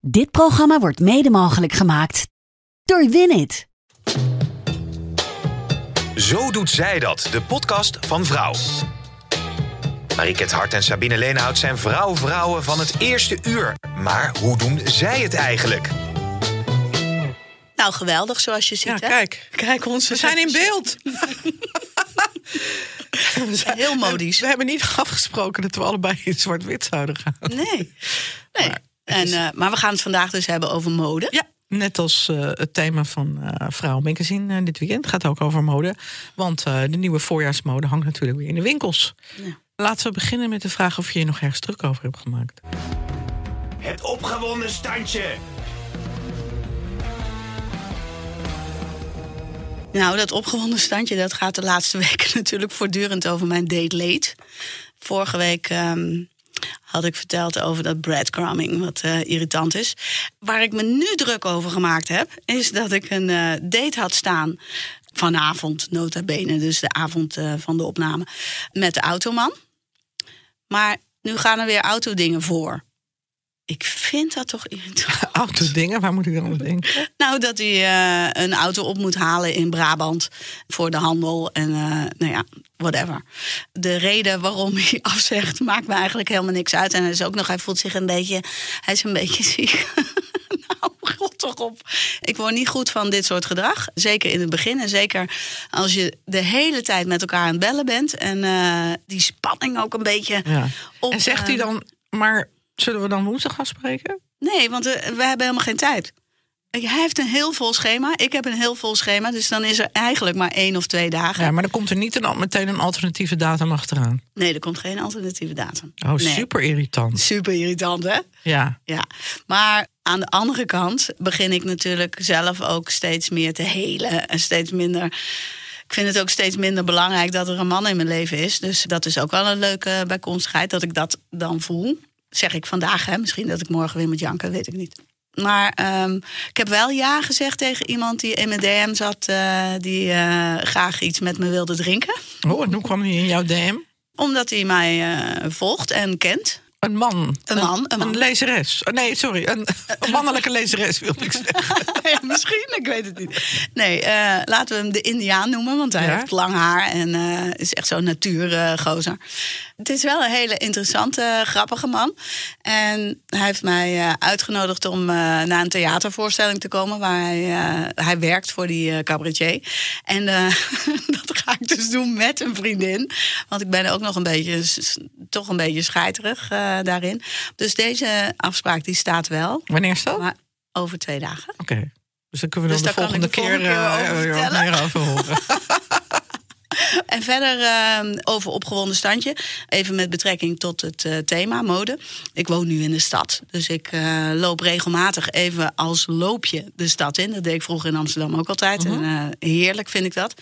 Dit programma wordt mede mogelijk gemaakt door Winit. Zo doet zij dat, de podcast van Vrouw. Mariket Hart en Sabine Leenhout zijn vrouw-vrouwen van het eerste uur. Maar hoe doen zij het eigenlijk? Nou, geweldig zoals je ziet. Ja, hè? kijk. Kijk ons We zijn in beeld. We zijn- Heel modisch. We hebben niet afgesproken dat we allebei in zwart-wit zouden gaan. Nee. nee. Maar en, eh, maar we gaan het vandaag dus hebben over mode. Ja, net als eh, het thema van eh Vrouw Magazine dit weekend gaat ook over mode. Want eh, de nieuwe voorjaarsmode hangt natuurlijk weer in de winkels. Ja. Laten we beginnen met de vraag of je je nog ergens druk over hebt gemaakt. Het opgewonden standje. Nou, dat opgewonden standje dat gaat de laatste weken natuurlijk voortdurend over mijn date late. Vorige week ehm, had ik verteld over dat breadcrumbing, wat eh, irritant is. Waar ik me nu druk over gemaakt heb, is dat ik een eh, date had staan. Vanavond, nota bene, dus de avond eh, van de opname, met de automan. Maar nu gaan er weer autodingen voor. Ik vind dat toch irritant. Autodingen, waar moet ik dan aan denken? Nou, dat hij een auto op moet halen in Brabant voor de handel en nou ja, whatever. De reden waarom hij afzegt maakt me eigenlijk helemaal niks uit. En hij is ook nog, hij voelt zich een beetje, hij is een beetje ziek. nou, god toch op. Ik word niet goed van dit soort gedrag. Zeker in het begin en zeker als je de hele tijd met elkaar aan het bellen bent. En eh, die spanning ook een beetje Ja. op... En zegt hij eh, dan, maar zullen we dan woensdag gaan spreken? Nee, want eh, we hebben helemaal geen tijd. Hij heeft een heel vol schema. Ik heb een heel vol schema. Dus dan is er eigenlijk maar één of twee dagen. Ja, maar dan komt er niet een, meteen een alternatieve datum achteraan. Nee, er komt geen alternatieve datum. Oh, Nee. super irritant. Super irritant, hè? Ja. Ja. Maar aan de andere kant begin ik natuurlijk zelf ook steeds meer te helen. En steeds minder. Ik vind het ook steeds minder belangrijk dat er een man in mijn leven is. Dus dat is ook wel een leuke bijkomstigheid dat ik dat dan voel. Zeg ik vandaag, hè? Misschien dat ik morgen weer moet janken, weet ik niet. Maar ehm, ik heb wel ja gezegd tegen iemand die in mijn DM zat, eh, die eh, graag iets met me wilde drinken. Oh, en hoe kwam hij in jouw DM? Omdat hij mij eh, volgt en kent. Een man. Een man, een man. Een lezeres. Oh, nee, sorry. Een, een mannelijke lezeres wilde ik zeggen. ja, misschien, ik weet het niet. Nee, eh, laten we hem de Indiaan noemen, want hij Ja? heeft lang haar en eh, is echt zo'n natuurgozer. het is wel een hele interessante, grappige man. En hij heeft mij eh, uitgenodigd om naar een theatervoorstelling te komen, waar hij, hij werkt voor die cabaretier. En dat ga ik dus doen met een vriendin, want ik ben ook nog een beetje, toch een beetje scheiterig daarin. Dus deze afspraak die staat wel, Wanneer is dat? Oké. maar over twee dagen. Dus dan kunnen we Dus dan de volgende de keer, volgende keer eh, over meer over horen. En verder eh, over opgewonden standje. Even met betrekking tot het eh, thema mode. Ik woon nu in de stad. Dus ik eh, loop regelmatig even als loopje de stad in. Dat deed ik vroeger in Amsterdam ook altijd. En eh, heerlijk vind ik dat.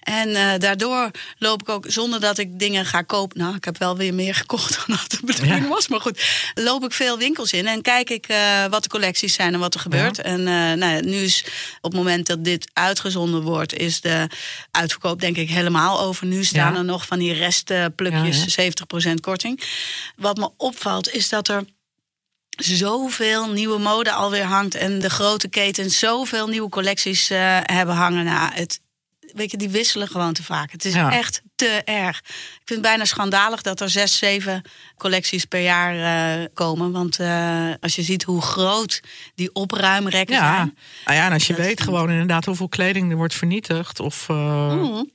En daardoor loop ik ook zonder dat ik dingen ga kopen. Nou, ik heb wel weer meer gekocht dan dat de bedoeling Ja. was. Maar goed, loop ik veel winkels in en kijk ik wat de collecties zijn en wat er gebeurt. En nou nu is op het moment dat dit uitgezonden wordt, is de uitverkoop denk ik helemaal over. Nu staan Ja. er nog van die restplukjes, 70% korting. Wat me opvalt is dat er zoveel nieuwe mode alweer hangt. En de grote ketens zoveel nieuwe collecties eh, hebben hangen. Nou, het, weet je, die wisselen gewoon te vaak. Het is Ja. echt te erg. Ik vind het bijna schandalig dat er zes, zeven collecties per jaar eh, komen. Want eh, als je ziet hoe groot die opruimrekken Ja. zijn. Nou ja, en als je weet gewoon inderdaad hoeveel kleding er wordt vernietigd. Of, Mm.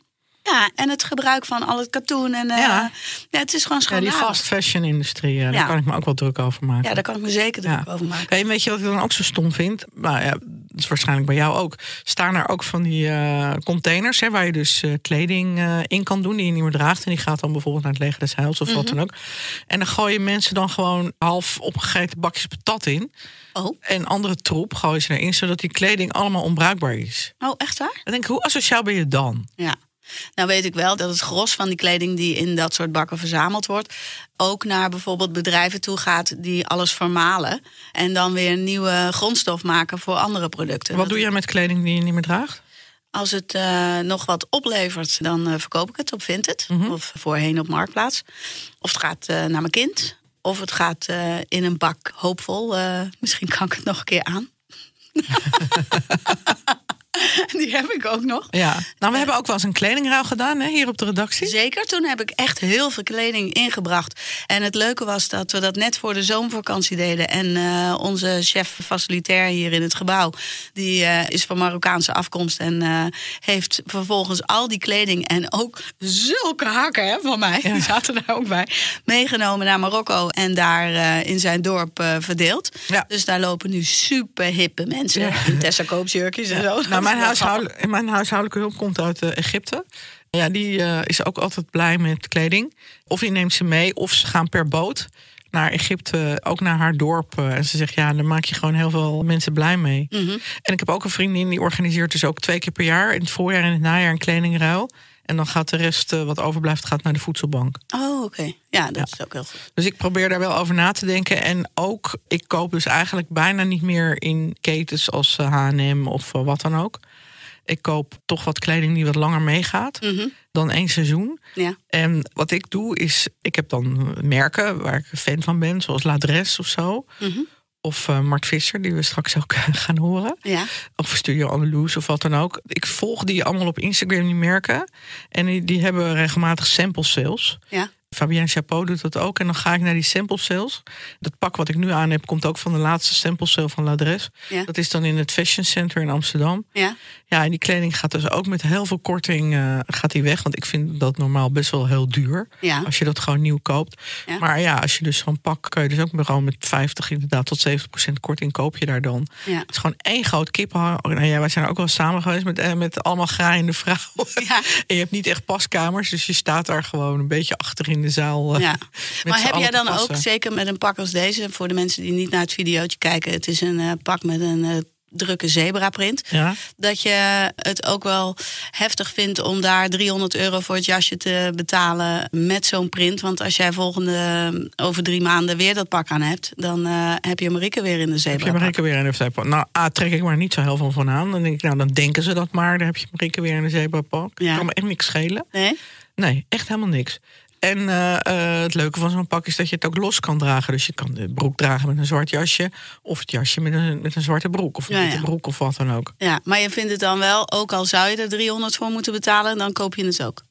Ja, en het gebruik van al het katoen. En, eh, Ja. ja. het is gewoon ja, die fast fashion industrie, ja, daar kan ik me ook wel druk over maken. Ja, daar kan ik me zeker druk over maken. Hey, weet je wat ik dan ook zo stom vind? Nou ja, dat is waarschijnlijk bij jou ook, staan er ook van die eh, containers hè, waar je dus eh, kleding eh, in kan doen die je niet meer draagt. En die gaat dan bijvoorbeeld naar het leger des Heils of wat Mhm. dan ook. En dan gooien mensen dan gewoon half opgegeten bakjes patat in. Oh, En andere troep gooien ze erin, zodat die kleding allemaal onbruikbaar is. oh echt waar? Dan denk ik, hoe asociaal ben je dan? Ja. Nou weet ik wel dat het gros van die kleding die in dat soort bakken verzameld wordt... ook naar bijvoorbeeld bedrijven toe gaat die alles vermalen... en dan weer nieuwe grondstof maken voor andere producten. Wat Dat- doe jij met kleding die je niet meer draagt? Als het eh, nog wat oplevert, dan eh, verkoop ik het op Vinted. Mhm. Of voorheen op Marktplaats. Of het gaat eh, naar mijn kind. Of het gaat in een bak hoopvol. Misschien kan ik het nog een keer aan. Die heb ik ook nog. Ja. Nou, we hebben ook wel eens een kledingruil gedaan hè, hier op de redactie. Zeker, toen heb ik echt heel veel kleding ingebracht. En het leuke was dat we dat net voor de zomervakantie deden. En eh, onze chef facilitair hier in het gebouw... die eh, is van Marokkaanse afkomst... en eh, heeft vervolgens al die kleding en ook zulke hakken hè, van mij... die zaten daar ook bij, meegenomen naar Marokko... en daar in zijn dorp verdeeld. Ja. Dus daar lopen nu super hippe mensen... Ja. in Tessa koopsjurkjes en zo. Nou, mijn, huishouden, mijn huishoudelijke hulp komt uit eh, Egypte. Ja, die eh, is ook altijd blij met kleding. Of die neemt ze mee, of ze gaan per boot naar Egypte, ook naar haar dorp. Eh, en ze zegt, ja, daar maak je gewoon heel veel mensen blij mee. Mhm. En ik heb ook een vriendin die organiseert dus ook twee keer per jaar... in het voorjaar en het najaar een kledingruil. En dan gaat de rest eh, wat overblijft gaat naar de voedselbank. Oh, oké. Ja, dat is ook heel goed. Dus ik probeer daar wel over na te denken. En ook, ik koop dus eigenlijk bijna niet meer in ketens als H&M of eh, wat dan ook. Ik koop toch wat kleding die wat langer meegaat Mhm. dan één seizoen. Ja. En wat ik doe is, ik heb dan merken waar ik fan van ben, zoals L'Adresse of zo. Mhm. Of eh, Mart Visser, die we straks ook gaan horen. Ja. Of Studio Andalous of wat dan ook. Ik volg die allemaal op Instagram, die merken. En die, die hebben regelmatig sample sales. Ja. Fabienne Chapeau doet dat ook. En dan ga ik naar die sample sales. Dat pak wat ik nu aan heb, komt ook van de laatste sample sale van L'Adresse. Ja. Dat is dan in het Fashion Center in Amsterdam. Ja. Ja, en die kleding gaat dus ook met heel veel korting eh, gaat die weg. Want ik vind dat normaal best wel heel duur. Ja. Als je dat gewoon nieuw koopt. Ja. Maar ja, als je dus zo'n pak, kun je dus ook gewoon met 50 inderdaad tot 70 procent korting koop je daar dan. Ja. Het is gewoon één groot kippenhang. Nou ja, wij zijn ook wel samen geweest met, eh, met allemaal graaiende vrouwen. Ja. En je hebt niet echt paskamers, dus je staat daar gewoon een beetje achter in de zaal. eh, Ja. Maar heb jij dan ook, zeker met een pak als deze, voor de mensen die niet naar het videootje kijken, het is een pak met een drukke zebraprint. Ja. Dat je het ook wel heftig vindt om daar 300 euro voor het jasje te betalen met zo'n print. Want als jij volgende over drie maanden weer dat pak aan hebt, dan eh, heb je Marieke weer in de Heb je zebra. Marieke weer in de zebrapak? Nou, A, trek ik maar niet zo heel veel van aan. Dan denk ik, nou, dan denken ze dat maar. Dan heb je Marieke weer in de zebrapak. Ja. Kan me echt niks schelen. Nee? Nee, echt helemaal niks. En eh, eh, het leuke van zo'n pak is dat je het ook los kan dragen. Dus je kan de broek dragen met een zwart jasje. Of het jasje met een, met een zwarte broek. Of een Ja, witte ja. broek of wat dan ook. Ja, maar je vindt het dan wel, ook al zou je er 300 voor moeten betalen, dan koop je het ook.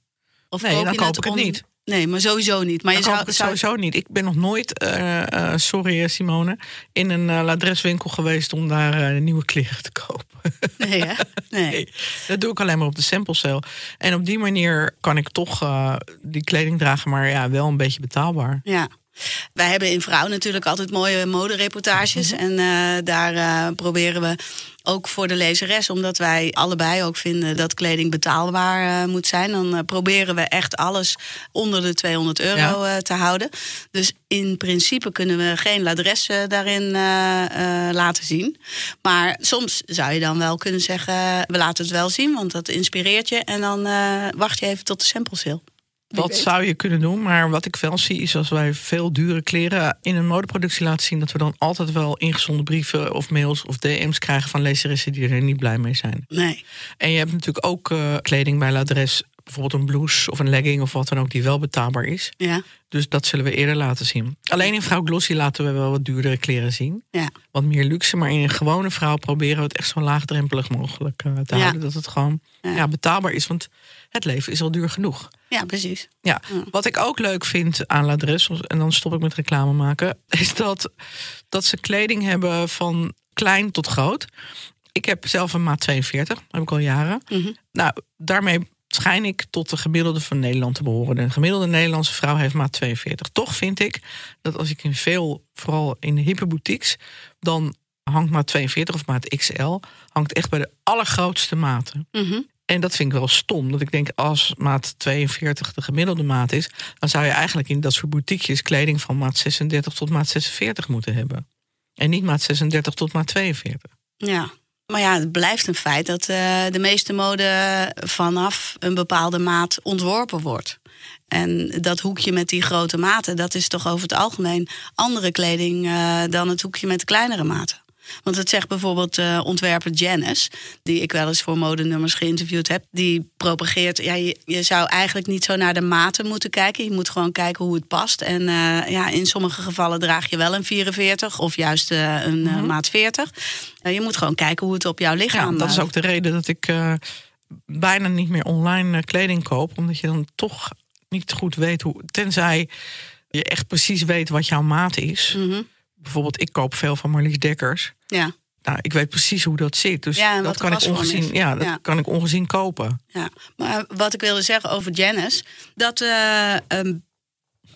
Of Nee, dan je koop ik het niet. Nee, maar sowieso niet. Maar je koop zou, sowieso niet. Ik ben nog nooit, eh, eh, sorry eh, Simone, in een uh, ladreswinkel geweest om daar nieuwe kleren te kopen. Nee, hè? Nee. Nee, dat doe ik alleen maar op de sample sale. En op die manier kan ik toch die kleding dragen, maar ja, wel een beetje betaalbaar. Ja. Wij hebben in Vrouw natuurlijk altijd mooie modereportages. Mhm. En eh, daar eh, proberen we ook voor de lezeres, omdat wij allebei ook vinden dat kleding betaalbaar eh, moet zijn. Dan proberen we echt alles onder de 200 euro te houden. Dus in principe kunnen we geen ladres eh, daarin laten zien. Maar soms zou je dan wel kunnen zeggen, we laten het wel zien, want dat inspireert je. En dan wacht je even tot de sample sale. Dat weet. zou je kunnen doen, maar wat ik wel zie is als wij veel dure kleren in een modeproductie laten zien, dat we dan altijd wel ingezonden brieven of mails of DM's krijgen van lezeressen die er niet blij mee zijn. Nee. En je hebt natuurlijk ook eh, kleding bij L'Adres, bijvoorbeeld een blouse of een legging of wat dan ook, die wel betaalbaar is. Ja. Dus dat zullen we eerder laten zien. Alleen in Vrouw Glossy laten we wel wat duurdere kleren zien. Ja. Wat meer luxe, maar in een gewone vrouw proberen we het echt zo laagdrempelig mogelijk eh, te Ja. houden. Dat het gewoon ja, betaalbaar is, want het leven is al duur genoeg. Ja, precies. Ja, wat ik ook leuk vind aan L'Adres, en dan stop ik met reclame maken, is dat, dat ze kleding hebben van klein tot groot. Ik heb zelf een maat 42, heb ik al jaren. Mhm. Nou, daarmee schijn ik tot de gemiddelde van Nederland te behoren. De gemiddelde Nederlandse vrouw heeft maat 42. Toch vind ik dat als ik in veel, vooral in de hippe boutiques, dan hangt maat 42 of maat XL, hangt echt bij de allergrootste maten. Mhm. En dat vind ik wel stom. Dat ik denk, als maat 42 de gemiddelde maat is, dan zou je eigenlijk in dat soort boutiquejes kleding van maat 36 tot maat 46 moeten hebben. En niet maat 36 tot maat 42. Ja. Maar ja, het blijft een feit dat eh, de meeste mode vanaf een bepaalde maat ontworpen wordt. En dat hoekje met die grote maten, dat is toch over het algemeen andere kleding eh, dan het hoekje met de kleinere maten. Want het zegt bijvoorbeeld eh, ontwerper Janice, die ik wel eens voor modenummers geïnterviewd heb, die propageert, ja, je, je zou eigenlijk niet zo naar de maten moeten kijken. Je moet gewoon kijken hoe het past. En eh, ja, in sommige gevallen draag je wel een 44 of juist eh, een eh, maat 40. Eh, je moet gewoon kijken hoe het op jouw lichaam Ja, dat is ook de reden dat ik bijna niet meer online kleding koop. Omdat je dan toch niet goed weet hoe. Tenzij je echt precies weet wat jouw maat is. mhm. Bijvoorbeeld, ik koop veel van Marlies Dekkers. Ja, Nou, ik weet precies hoe dat zit. Dus Ja, dat kan ik ongezien, ja, dat Ja. kan ik ongezien kopen. ja. Maar wat ik wilde zeggen over Janice, dat eh, ehm,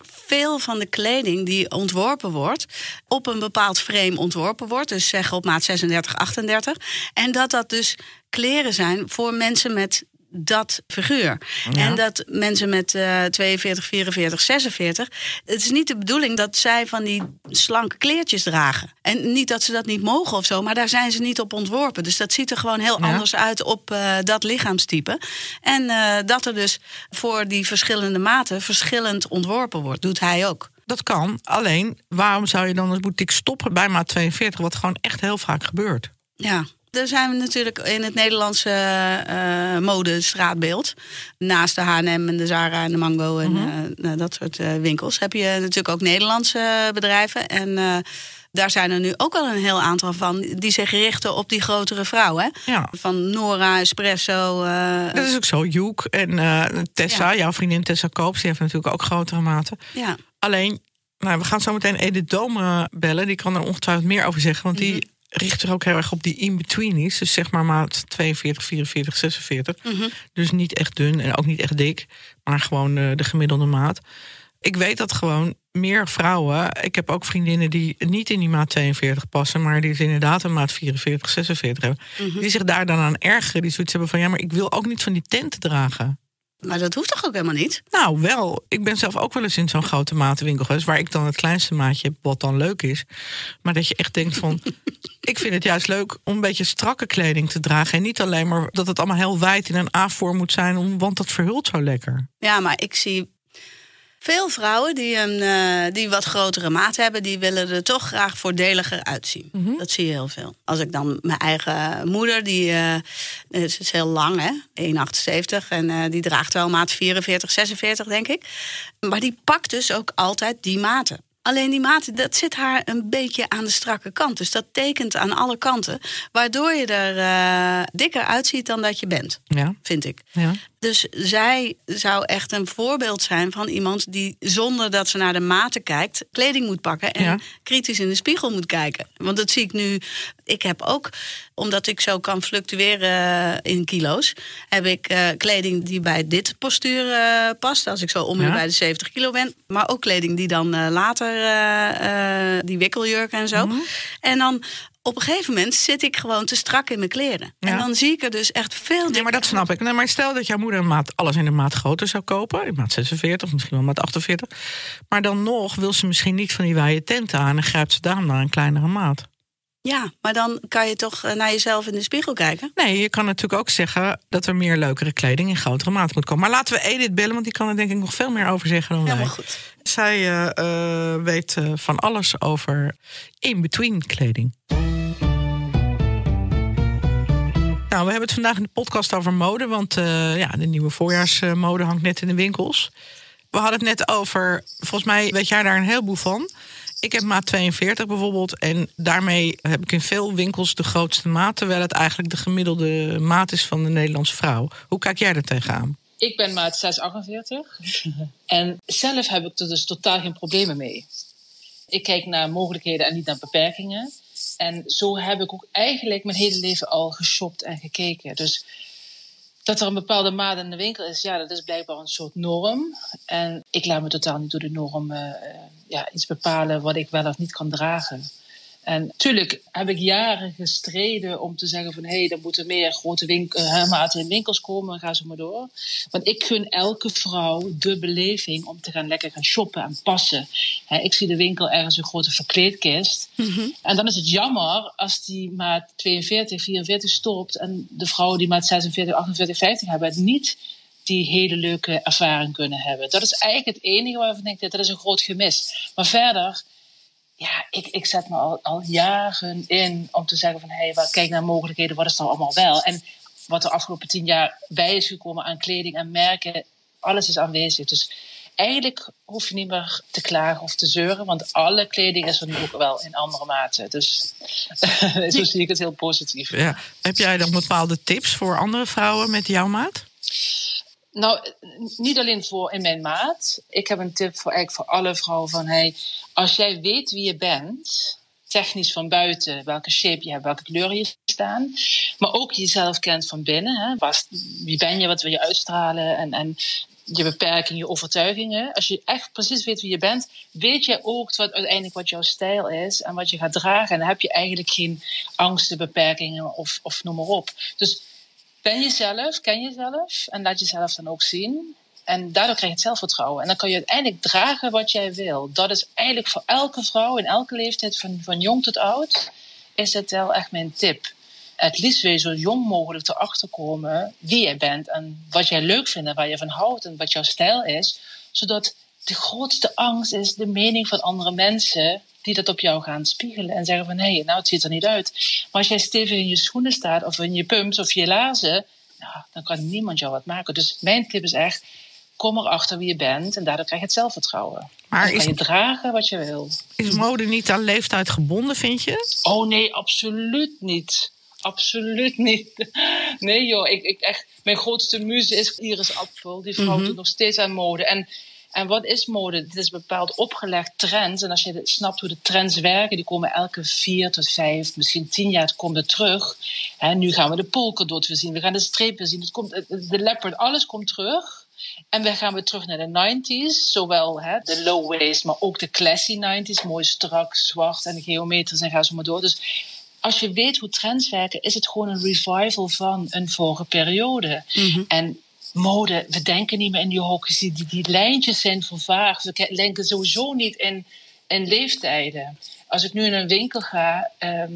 veel van de kleding die ontworpen wordt, op een bepaald frame ontworpen wordt. Dus zeg op maat 36, 38. En dat dat dus kleren zijn voor mensen met dat figuur. En dat mensen met eh 42, 44, 46. Het is niet de bedoeling dat zij van die slanke kleertjes dragen. En niet dat ze dat niet mogen of zo, maar daar zijn ze niet op ontworpen. Dus dat ziet er gewoon heel Ja. anders uit op eh, dat lichaamstype. En eh, dat er dus voor die verschillende maten verschillend ontworpen wordt, doet hij ook. Dat kan. Alleen, waarom zou je dan als boutique stoppen bij maat 42? Wat gewoon echt heel vaak gebeurt. Ja. Daar zijn we natuurlijk in het Nederlandse eh modestraatbeeld. Naast de H&M en de Zara en de Mango en eh, nou, dat soort eh, winkels... heb je natuurlijk ook Nederlandse bedrijven. En daar zijn er nu ook al een heel aantal van... die zich richten op die grotere vrouwen. Ja. Van Nora, Espresso. Dat is ook zo. Joek en Tessa, Ja. jouw vriendin Tessa Koops, die heeft natuurlijk ook grotere maten. ja. Alleen, nou, we gaan zo meteen Edith Dome bellen. Die kan er ongetwijfeld meer over zeggen. Want die richt er ook heel erg op die in-betweenies. Dus zeg maar maat 42, 44, 46. Dus niet echt dun en ook niet echt dik. Maar gewoon eh, de gemiddelde maat. Ik weet dat gewoon meer vrouwen... Ik heb ook vriendinnen die niet in die maat 42 passen... maar die inderdaad een maat 44, 46 hebben. Die zich daar dan aan ergeren. Die zoiets hebben van... ja, maar ik wil ook niet van die tenten dragen. Maar dat hoeft toch ook helemaal niet? Nou, wel. Ik ben zelf ook wel eens in zo'n grote matenwinkel geweest... waar ik dan het kleinste maatje heb, wat dan leuk is. Maar dat je echt denkt van... ik vind het juist leuk om een beetje strakke kleding te dragen... en niet alleen maar dat het allemaal heel wijd in een A-vorm moet zijn... want dat verhult zo lekker. Ja, maar ik zie veel vrouwen die een eh, die wat grotere maat hebben, die willen er toch graag voordeliger uitzien. Mhm. Dat zie je heel veel. Als ik dan mijn eigen moeder, die eh, het is heel lang, hè, 1,78 en eh, die draagt wel maat 44, 46, denk ik. Maar die pakt dus ook altijd die maten. Alleen die maten, dat zit haar een beetje aan de strakke kant. Dus dat tekent aan alle kanten. Waardoor je er dikker uitziet dan dat je bent, Ja, vind ik. ja. Dus zij zou echt een voorbeeld zijn van iemand die zonder dat ze naar de maten kijkt, kleding moet pakken en Ja. kritisch in de spiegel moet kijken. Want dat zie ik nu. Ik heb ook, omdat ik zo kan fluctueren in kilo's, heb ik eh, kleding die bij dit postuur eh, past. Als ik zo om en Ja. bij de 70 kilo ben. Maar ook kleding die dan eh, later, eh, eh, die wikkeljurken en zo. Mhm. En dan. Op een gegeven moment zit ik gewoon te strak in mijn kleren. En dan zie ik er dus echt veel Nee, maar dat snap ik. Nee, maar stel dat jouw moeder een maat, alles in een maat groter zou kopen. In maat 46 of misschien wel maat 48. Maar dan nog wil ze misschien niet van die wijde tenten aan... en grijpt ze daarom naar een kleinere maat. Ja, maar dan kan je toch eh, naar jezelf in de spiegel kijken. Nee, je kan natuurlijk ook zeggen dat er meer leukere kleding in grotere maat moet komen. Maar laten we Edith bellen, want die kan er denk ik nog veel meer over zeggen dan wij. Helemaal goed. Zij eh, eh, weet van alles over in-between kleding. Nou, we hebben het vandaag in de podcast over mode, want eh, ja, de nieuwe voorjaarsmode hangt net in de winkels. We hadden het net over, volgens mij weet jij daar een heleboel van. Ik heb maat 42 bijvoorbeeld en daarmee heb ik in veel winkels de grootste maat, terwijl het eigenlijk de gemiddelde maat is van de Nederlandse vrouw. Hoe kijk jij er tegenaan? Ik ben maat 648. en zelf heb ik er dus totaal geen problemen mee. Ik kijk naar mogelijkheden en niet naar beperkingen. En zo heb ik ook eigenlijk mijn hele leven al geshopt en gekeken. Dus dat er een bepaalde maat in de winkel is, ja, dat is blijkbaar een soort norm. En ik laat me totaal niet door de norm eh, eh, ja, iets bepalen wat ik wel of niet kan dragen. En natuurlijk heb ik jaren gestreden om te zeggen van... hé, hey, er moeten meer grote winkel, uh, maten in winkels komen, ga zo maar door. Want ik gun elke vrouw de beleving om te gaan lekker gaan shoppen en passen. ik zie de winkel ergens een grote verkleedkist. Mm En dan is het jammer als die maat 42, 44 stopt... en de vrouwen die maat 46, 48, 50 hebben... niet die hele leuke ervaring kunnen hebben. Dat is eigenlijk het enige waarvan ik denk, dat is een groot gemis. Maar verder ja, ik, ik zet me al, jaren in om te zeggen van hé, hey, kijk naar mogelijkheden, wat is er allemaal wel? En wat de afgelopen tien jaar bij is gekomen aan kleding en merken, alles is aanwezig. Dus eigenlijk hoef je niet meer te klagen of te zeuren, want alle kleding is er nu ook wel in andere maten. Dus zo zie ik het heel positief. Ja. Heb jij dan bepaalde tips voor andere vrouwen met jouw maat? Nou, niet alleen voor in mijn maat. Ik heb een tip voor, eigenlijk voor alle vrouwen van... Hey, als jij weet wie je bent, technisch van buiten... welke shape je hebt, welke kleuren je staan... maar ook jezelf kent van binnen. Hè? Wie ben je, wat wil je uitstralen... en, en je beperkingen, je overtuigingen. Als je echt precies weet wie je bent, weet je ook wat uiteindelijk wat jouw stijl is en wat je gaat dragen. En dan heb je eigenlijk geen angsten, beperkingen of, of noem maar op. Dus ben jezelf, ken jezelf en laat jezelf dan ook zien. En daardoor krijg je het zelfvertrouwen. En dan kan je uiteindelijk dragen wat jij wil. Dat is eigenlijk voor elke vrouw in elke leeftijd, van, van jong tot oud, is het wel echt mijn tip. Het liefst je zo jong mogelijk erachter komen wie jij bent en wat jij leuk vindt en waar je van houdt en wat jouw stijl is. Zodat de grootste angst is de mening van andere mensen die dat op jou gaan spiegelen en zeggen van hé, hey, nou het ziet er niet uit. Maar als jij stevig in je schoenen staat of in je pumps of je lazen, nou, dan kan niemand jou wat maken. Dus mijn tip is echt, kom erachter wie je bent en daardoor krijg je het zelfvertrouwen. Maar dan kan je dragen wat je wil. Is mode niet aan leeftijd gebonden, vind je? Oh nee, absoluut niet. Absoluut niet. Nee joh, ik, ik echt, mijn grootste muze is Iris Apfel. Die vrouw mm doet nog steeds aan mode. En en wat is mode? Het is bepaald opgelegd trends. En als je snapt hoe de trends werken, die komen elke vier tot vijf, misschien tien jaar er terug. En nu gaan we de polkadot weer zien, we gaan de strepen zien. Het komt, de leopard, alles komt terug. En we gaan weer terug naar de 90s. Zowel hè, de low waist, maar ook de classy 90s. Mooi strak, zwart en geometrisch en ga zo maar door. Dus als je weet hoe trends werken, is het gewoon een revival van een vorige periode. Mhm. En mode, we denken niet meer in die hokjes. Die, die lijntjes zijn vervaagd. We denken sowieso niet in, in leeftijden. Als ik nu in een winkel ga, ehm,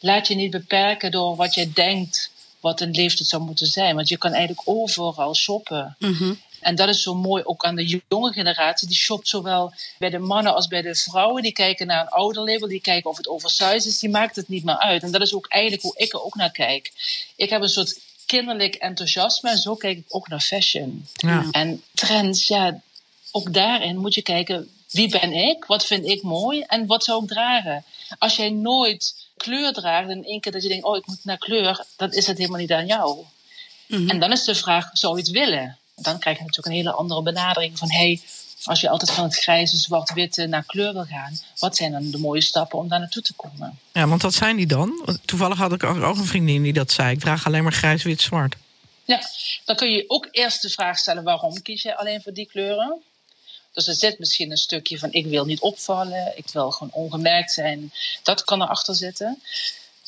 laat je niet beperken door wat je denkt wat een leeftijd zou moeten zijn. Want je kan eigenlijk overal shoppen. Mhm. En dat is zo mooi ook aan de jonge generatie. Die shopt zowel bij de mannen als bij de vrouwen. Die kijken naar een ouder label, die kijken of het oversized is. Die maakt het niet meer uit. En dat is ook eigenlijk hoe ik er ook naar kijk. Ik heb een soort kinderlijk enthousiasme. En zo kijk ik ook naar fashion. Ja. En trends, ja, ook daarin moet je kijken, wie ben ik? Wat vind ik mooi? En wat zou ik dragen? Als jij nooit kleur draagt en één keer dat je denkt, oh, ik moet naar kleur, dan is het helemaal niet aan jou. Mhm. En dan is de vraag, zou je het willen? Dan krijg je natuurlijk een hele andere benadering van, hey, als je altijd van het grijze, zwart-witte naar kleur wil gaan, wat zijn dan de mooie stappen om daar naartoe te komen? Ja, want wat zijn die dan? Toevallig had ik ook een vriendin die dat zei. Ik draag alleen maar grijs, wit, zwart. Ja, dan kun je ook eerst de vraag stellen: waarom kies je alleen voor die kleuren? Dus er zit misschien een stukje van: ik wil niet opvallen, ik wil gewoon ongemerkt zijn. Dat kan erachter zitten.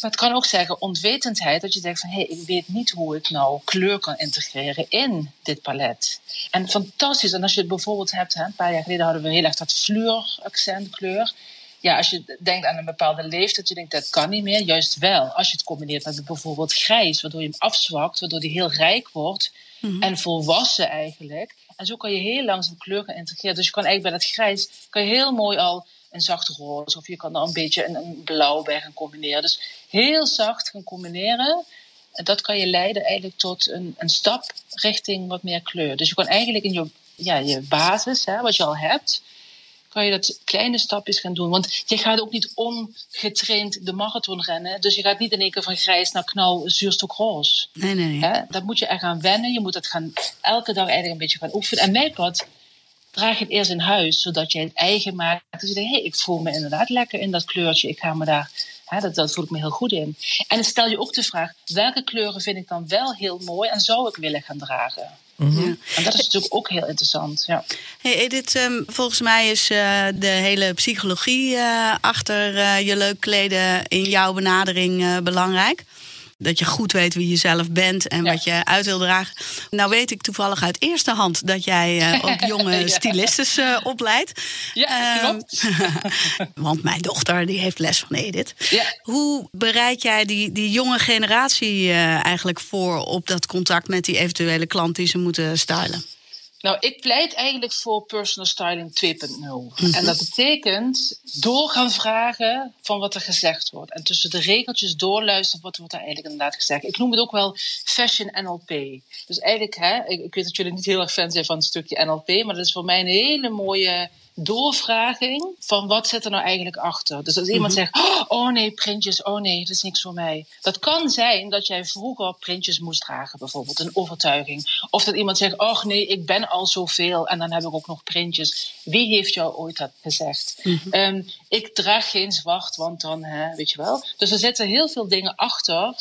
Maar het kan ook zeggen onwetendheid, dat je denkt van hé, hey, ik weet niet hoe ik nou kleur kan integreren in dit palet. En fantastisch, en als je het bijvoorbeeld hebt, hè, een paar jaar geleden hadden we heel erg dat fluor-accent kleur. Ja, als je denkt aan een bepaalde leeftijd, je denkt dat kan niet meer, juist wel. Als je het combineert met bijvoorbeeld grijs, waardoor je hem afzwakt, waardoor die heel rijk wordt mhm. en volwassen eigenlijk. En zo kan je heel langzaam kleur gaan integreren. Dus je kan eigenlijk bij dat grijs, kan je heel mooi al een zacht roze. Of je kan er een beetje een, een, blauw bij gaan combineren. Dus heel zacht gaan combineren. En dat kan je leiden eigenlijk tot een, een stap richting wat meer kleur. Dus je kan eigenlijk in je, ja, je basis, hè, wat je al hebt, kan je dat kleine stapjes gaan doen. Want je gaat ook niet ongetraind de marathon rennen. Dus je gaat niet in één keer van grijs naar knauw zuurstok Nee, nee, nee. Hè? Dat moet je er gaan wennen. Je moet het gaan, elke dag eigenlijk een beetje gaan oefenen. En mijn pad draag het eerst in huis, zodat je het eigen maakt. Dus je denkt, hé, hey, ik voel me inderdaad lekker in dat kleurtje. Ik ga me daar dat, dat voel ik me heel goed in. En dan stel je ook de vraag: welke kleuren vind ik dan wel heel mooi en zou ik willen gaan dragen? Mhm. ja. En dat is natuurlijk ook heel interessant. Ja. Hey Edith, um, volgens mij is uh, de hele psychologie uh, achter uh, je leuk kleden in jouw benadering belangrijk. Dat je goed weet wie je zelf bent en ja. wat je uit wil dragen. Nou weet ik toevallig uit eerste hand dat jij uh, ook jonge ja. stylistes uh, opleidt. Ja, klopt. Uh, want mijn dochter die heeft les van Edith. Ja. Hoe bereid jij die, die jonge generatie eh, eigenlijk voor op dat contact met die eventuele klant die ze moeten stylen? Nou, ik pleit eigenlijk voor personal styling 2.0. Mm -hmm. En dat betekent door gaan vragen van wat er gezegd wordt. En tussen de regeltjes doorluisteren wat wordt er eigenlijk inderdaad gezegd. Ik noem het ook wel fashion NLP. Dus eigenlijk, hè, ik, ik weet dat jullie niet heel erg fan zijn van het stukje NLP, maar dat is voor mij een hele mooie doorvraging van wat zit er nou eigenlijk achter. Dus als iemand mm-hmm. zegt, oh nee, printjes, oh nee, dat is niks voor mij. Dat kan zijn dat jij vroeger printjes moest dragen, bijvoorbeeld, een overtuiging. Of dat iemand zegt, oh nee, ik ben al zoveel en dan heb ik ook nog printjes. Wie heeft jou ooit dat gezegd? Mm-hmm. Um, ik draag geen zwart, want dan, hè, weet je wel. Dus er zitten heel veel dingen achter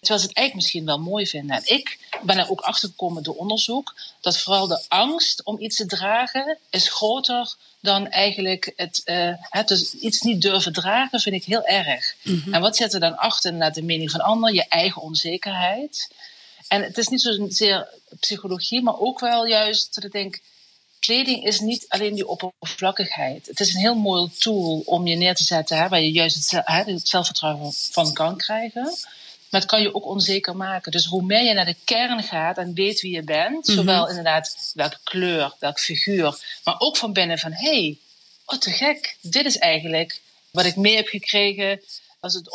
Terwijl ze het eigenlijk misschien wel mooi vinden. En ik ben er ook achter gekomen door onderzoek dat vooral de angst om iets te dragen is groter dan eigenlijk het, uh, het dus iets niet durven dragen, vind ik heel erg. Mm-hmm. En wat zit er dan achter naar de mening van anderen? Je eigen onzekerheid. En het is niet zozeer psychologie, maar ook wel juist dat ik denk. Kleding is niet alleen die oppervlakkigheid. Het is een heel mooi tool om je neer te zetten, hè, waar je juist het, hè, het zelfvertrouwen van kan krijgen. Maar het kan je ook onzeker maken. Dus hoe meer je naar de kern gaat en weet wie je bent, mm-hmm. zowel inderdaad welke kleur, welke figuur, maar ook van binnen van hé, hey, wat te gek, dit is eigenlijk wat ik mee heb gekregen. Als het,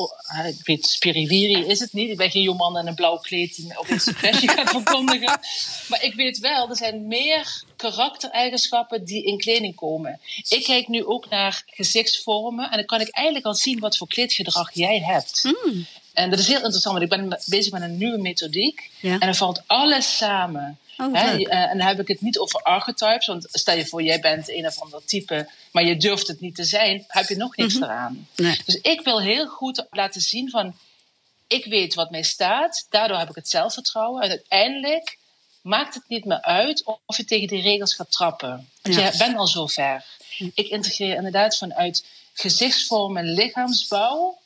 ik weet, spiriviri is het niet. Ik ben geen jongman in een blauw kleed die op een suppressie gaat verkondigen. Maar ik weet wel, er zijn meer karaktereigenschappen die in kleding komen. Ik kijk nu ook naar gezichtsvormen en dan kan ik eigenlijk al zien wat voor kleedgedrag jij hebt. Mm. En dat is heel interessant, want ik ben bezig met een nieuwe methodiek. Ja. En er valt alles samen. Oh, Hè? En dan heb ik het niet over archetypes. Want stel je voor, jij bent een of ander type, maar je durft het niet te zijn, heb je nog niks mm-hmm. eraan. Nee. Dus ik wil heel goed laten zien van, ik weet wat mij staat, daardoor heb ik het zelfvertrouwen. En uiteindelijk maakt het niet meer uit of je tegen die regels gaat trappen. Want Ja. je bent al zo ver. Ik integreer inderdaad vanuit gezichtsvorm en lichaamsbouw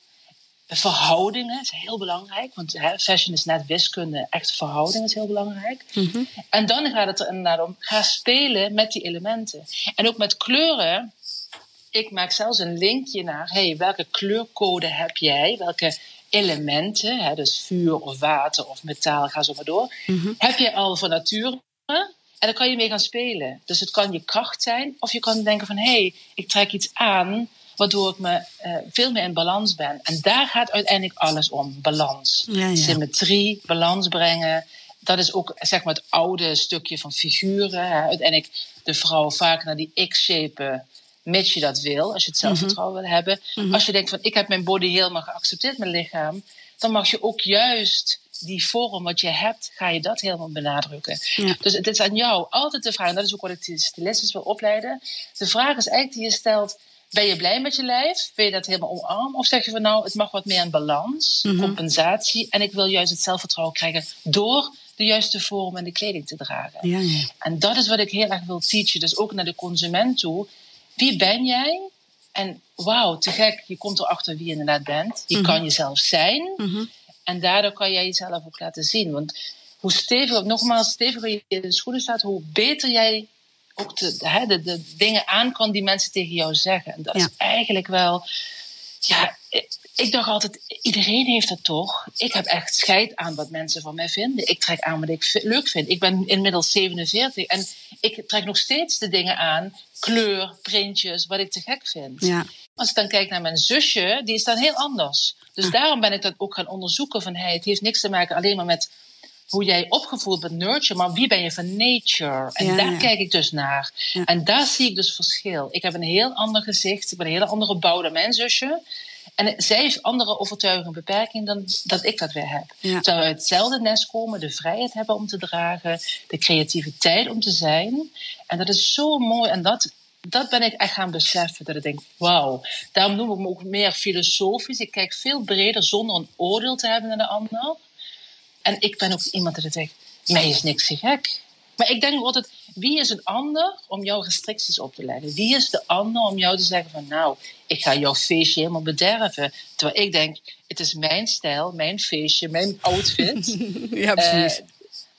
verhoudingen is heel belangrijk. Want hè, fashion is net wiskunde. Echt verhouding is heel belangrijk. Mhm. En dan gaat het er inderdaad om. Ga spelen met die elementen. En ook met kleuren. Ik maak zelfs een linkje naar. Hey, welke kleurcode heb jij? Welke elementen? Hè, dus vuur of water of metaal. Ga zo maar door. Mhm. Heb je al van nature? En dan kan je mee gaan spelen. Dus het kan je kracht zijn. Of je kan denken van... Hé, hey, ik trek iets aan waardoor ik me uh, veel meer in balans ben. En daar gaat uiteindelijk alles om, balans. Ja, ja. Symmetrie, balans brengen. Dat is ook zeg maar, het oude stukje van figuren. Hè. Uiteindelijk de vrouw vaak naar die X-shape, mits je dat wil, als je het zelfvertrouwen Mhm. wil hebben. Als je denkt van ik heb mijn body helemaal geaccepteerd, mijn lichaam, dan mag je ook juist die vorm wat je hebt, ga je dat helemaal benadrukken. Ja. Dus het is aan jou altijd de vraag, en dat is ook wat ik de stylistes wil opleiden. De vraag is eigenlijk die je stelt, ben je blij met je lijf? Wil je dat helemaal omarmen? Of zeg je van nou, het mag wat meer in balans, Mhm. compensatie. En ik wil juist het zelfvertrouwen krijgen door de juiste vorm en de kleding te dragen. Ja, ja. En dat is wat ik heel erg wil teachen. Dus ook naar de consument toe. Wie ben jij? En wauw, te gek, je komt erachter wie je inderdaad bent. Je kan jezelf zijn. Mhm. En daardoor kan jij jezelf ook laten zien. Want hoe steviger, nogmaals, steviger je in de schoenen staat, hoe beter jij ook de, de, de dingen aan kan die mensen tegen jou zeggen. En dat Ja. is eigenlijk wel. Ja, ik, dacht altijd, iedereen heeft dat toch? Ik heb echt scheid aan wat mensen van mij vinden. Ik trek aan wat ik leuk vind. Ik ben inmiddels 47 en ik trek nog steeds de dingen aan. Kleur, printjes, wat ik te gek vind. Ja. Als ik dan kijk naar mijn zusje, die is dan heel anders. Dus daarom ben ik dat ook gaan onderzoeken. Van, hey, het heeft niks te maken alleen maar met hoe jij opgevoed bent, nurture, maar wie ben je van nature? En Ja, daar ja. kijk ik dus naar. Ja. En daar zie ik dus verschil. Ik heb een heel ander gezicht, ik ben een hele andere bouw dan mijn zusje. En zij heeft andere overtuigingen en beperkingen dan dat ik dat weer heb. Ja. Terwijl we uit hetzelfde nest komen, de vrijheid hebben om te dragen, de creativiteit om te zijn. En dat is zo mooi. En dat dat ben ik echt gaan beseffen. Dat ik denk, wauw. Daarom noem ik me ook meer filosofisch. Ik kijk veel breder zonder een oordeel te hebben naar de ander. En ik ben ook iemand die zegt, mij is niks te gek. Maar ik denk altijd, wie is een ander om jouw restricties op te leggen? Wie is de ander om jou te zeggen van, nou, ik ga jouw feestje helemaal bederven. Terwijl ik denk, het is mijn stijl, mijn feestje, mijn outfit. Ja, precies. Eh,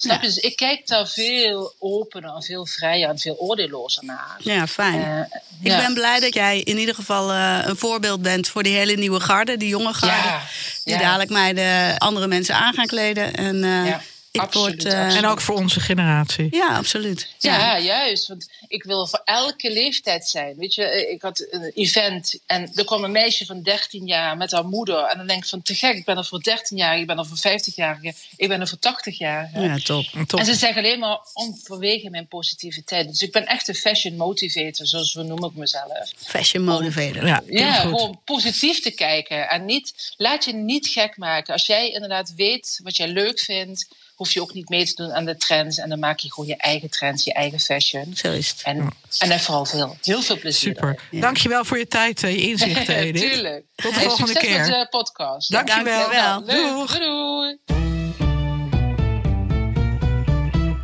snap je? Dus ik kijk daar veel opener en veel vrijer en veel oordeellozer naar. ja, fijn. Eh, Ik ja. ben blij dat jij in ieder geval eh, een voorbeeld bent voor die hele nieuwe garde, die jonge garde. Ja, Die dadelijk mij de andere mensen aan gaan kleden. En eh, Ja, ik absoluut, word. eh, absoluut. En ook voor onze generatie. Ja, absoluut. Ja, juist. Want ik wil voor elke leeftijd zijn. Weet je, eh, ik had een event en er kwam een meisje van 13 jaar met haar moeder. En dan denk ik van te gek, ik ben er voor 13 jaar, ik ben er voor 50 jaar, ik ben er voor 80 jaar. Ja, top. Top. En ze zeggen alleen maar om vanwege mijn positiviteit. Dus ik ben echt een fashion motivator, zoals we noemen ik mezelf. Fashion motivator. Ja, Ja, goed. gewoon positief te kijken. En niet, laat je niet gek maken. Als jij inderdaad weet wat jij leuk vindt, hoef je ook niet mee te doen aan de trends. En dan maak je gewoon je eigen trends, je eigen fashion. Zo is het. En, en dan vooral veel, heel veel plezier. Super. Dankjewel voor je tijd, eh, je inzichten. Edith. Tuurlijk. Tot de volgende succes keer. met de podcast. Dankjewel. Dankjewel. Leuk. Doeg. Doei, doei.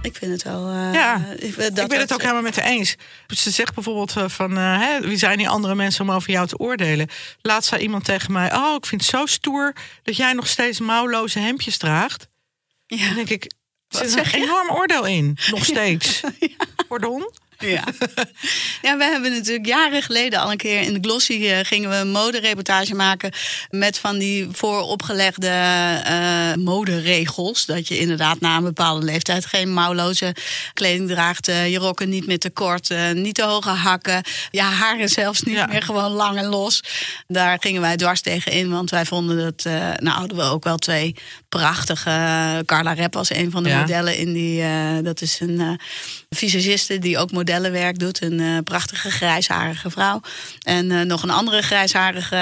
Ik vind het wel. eh, Ja, ik, dat, ik ben het ook helemaal met haar eens. Ze zegt bijvoorbeeld eh, van, eh, hè, wie zijn die andere mensen om over jou te oordelen? Laatst zei iemand tegen mij, oh, ik vind het zo stoer dat jij nog steeds mouwloze hemdjes draagt. Ja. Dan denk ik, er zit een enorm oordeel in, nog steeds. Pardon? Ja. ja, we hebben natuurlijk jaren geleden al een keer in de Glossy eh, gingen we een modereportage maken met van die vooropgelegde eh moderegels. Dat je inderdaad na een bepaalde leeftijd geen mouwloze kleding draagt, eh, je rokken niet meer te kort, niet te hoge hakken, je haren zelfs niet Ja. meer gewoon lang en los. Daar gingen wij dwars tegen in, want wij vonden dat, nou hadden we ook wel twee prachtige. Carla Rep was een van de Ja. modellen in die, dat is een visagiste die ook modellenwerk doet. Een eh, prachtige grijsharige vrouw. En eh, nog een andere grijsharige,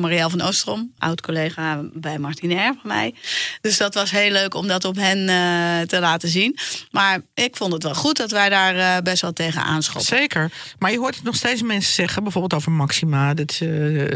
Marielle van Oostrom. Oud-collega bij Martinair van mij. Dus dat was heel leuk om dat op hen eh, te laten zien. Maar ik vond het wel goed dat wij daar best wel tegen aanschoppen. Zeker. Maar je hoort het nog steeds mensen zeggen, bijvoorbeeld over Maxima, dat ze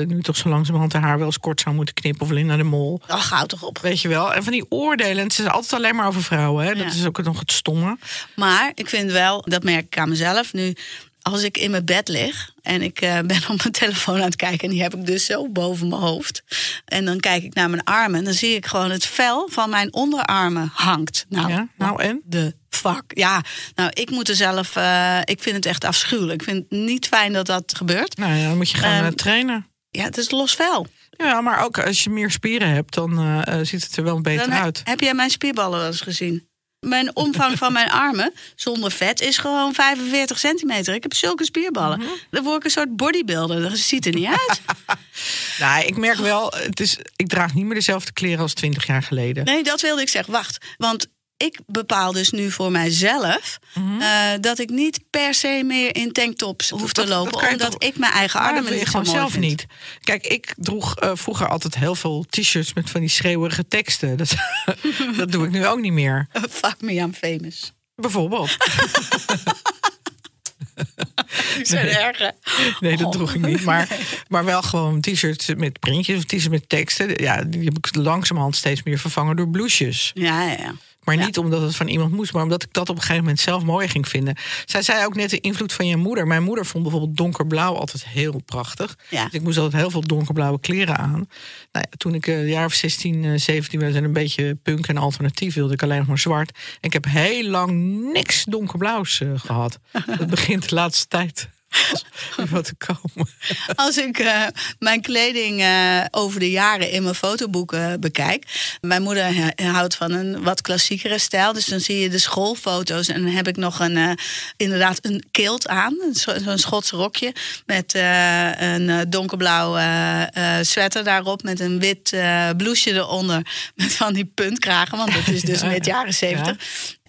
nu toch zo langzamerhand haar wel eens kort zou moeten knippen of Linda de Mol. Ach, houd toch op. Weet je wel? En van die oordelen. En het is altijd alleen maar over vrouwen. Hè? Dat Ja. is ook nog het stomme. Maar ik vind wel, dat merk ik aan mezelf nu. Als ik in mijn bed lig en ik eh, ben op mijn telefoon aan het kijken... en die heb ik dus zo boven mijn hoofd. En dan kijk ik naar mijn armen en dan zie ik gewoon het vel van mijn onderarmen hangt. Nou, Ja, nou en? de fuck. Ja, nou, ik moet er zelf... eh, ik vind het echt afschuwelijk. Ik vind het niet fijn dat dat gebeurt. Nou ja, dan moet je gaan Ehm, eh, trainen. Ja, het is los vel. Ja, maar ook als je meer spieren hebt, dan ziet het er wel beter Dan uit. heb jij mijn spierballen wel eens gezien? Mijn omvang van mijn armen zonder vet is gewoon 45 centimeter. Ik heb zulke spierballen. Mhm. Dan word ik een soort bodybuilder. Dat ziet er niet uit. Nou, ik merk wel, het is, ik draag niet meer dezelfde kleren als 20 jaar geleden. Nee, dat wilde ik zeggen. Wacht. Want ik bepaal dus nu voor mijzelf eh, dat ik niet per se meer in tanktops hoef te Mhm. lopen. dat omdat toch- ik mijn eigen Maar armen niet gewoon zelf vind. niet. Kijk, ik droeg eh, vroeger altijd heel veel t-shirts met van die schreeuwerige teksten. Dat, dat doe ik nu ook niet meer. Fuck me, I'm famous. Bijvoorbeeld. Zijn erg, hè? Nee, dat droeg ik niet. Maar, maar wel gewoon t-shirts met printjes of t-shirts met teksten. Ja, die heb ik langzamerhand steeds meer vervangen door blouses. Ja, ja, ja. Maar Ja. niet omdat het van iemand moest, maar omdat ik dat op een gegeven moment zelf mooi ging vinden. Zij zei ook net de invloed van je moeder. Mijn moeder vond bijvoorbeeld donkerblauw altijd heel prachtig. Ja. Dus ik moest altijd heel veel donkerblauwe kleren aan. Nou ja, toen ik een jaar of 16, eh, 17 was en een beetje punk en alternatief wilde ik alleen nog maar zwart. En ik heb heel lang niks donkerblauws eh, gehad. Dat begint de laatste tijd wat komen. Als ik eh, mijn kleding eh, over de jaren in mijn fotoboeken bekijk. Mijn moeder houdt van een wat klassiekere stijl. Dus dan zie je de schoolfoto's. En dan heb ik nog een, eh, inderdaad een kilt aan. Zo'n Schots rokje. Met een donkerblauw sweater daarop. Met een wit blouseje eronder. Met van die puntkragen. Want dat is dus Ja, met jaren zeventig.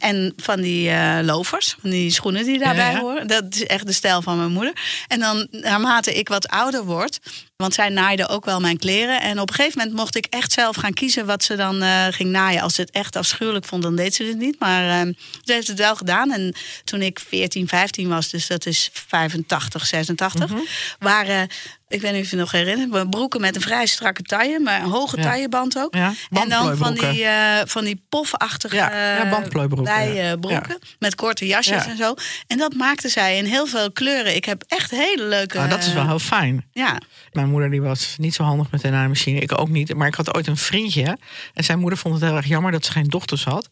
En van die eh lovers, van die schoenen die daarbij Ja, ja. horen. Dat is echt de stijl van mijn moeder. En dan, naarmate ik wat ouder word... Want zij naaide ook wel mijn kleren. En op een gegeven moment mocht ik echt zelf gaan kiezen wat ze dan eh, ging naaien. Als ze het echt afschuwelijk vond, dan deed ze het niet. Maar uh, ze heeft het wel gedaan. En toen ik 14, 15 was, dus dat is 85, 86, waren ik weet niet of je nog herinnert, broeken met een vrij strakke taille, maar een hoge Ja. tailleband ook. Ja, en dan van die, eh van die pofachtige Ja, ja. broeken met korte jasjes Ja. en zo. En dat maakte zij in heel veel kleuren. Ik heb echt hele leuke. Nou, dat is wel heel fijn. Ja, Mijn moeder die was niet zo handig met de naaimachine. Ik ook niet. Maar ik had ooit een vriendje. En zijn moeder vond het heel erg jammer dat ze geen dochters had.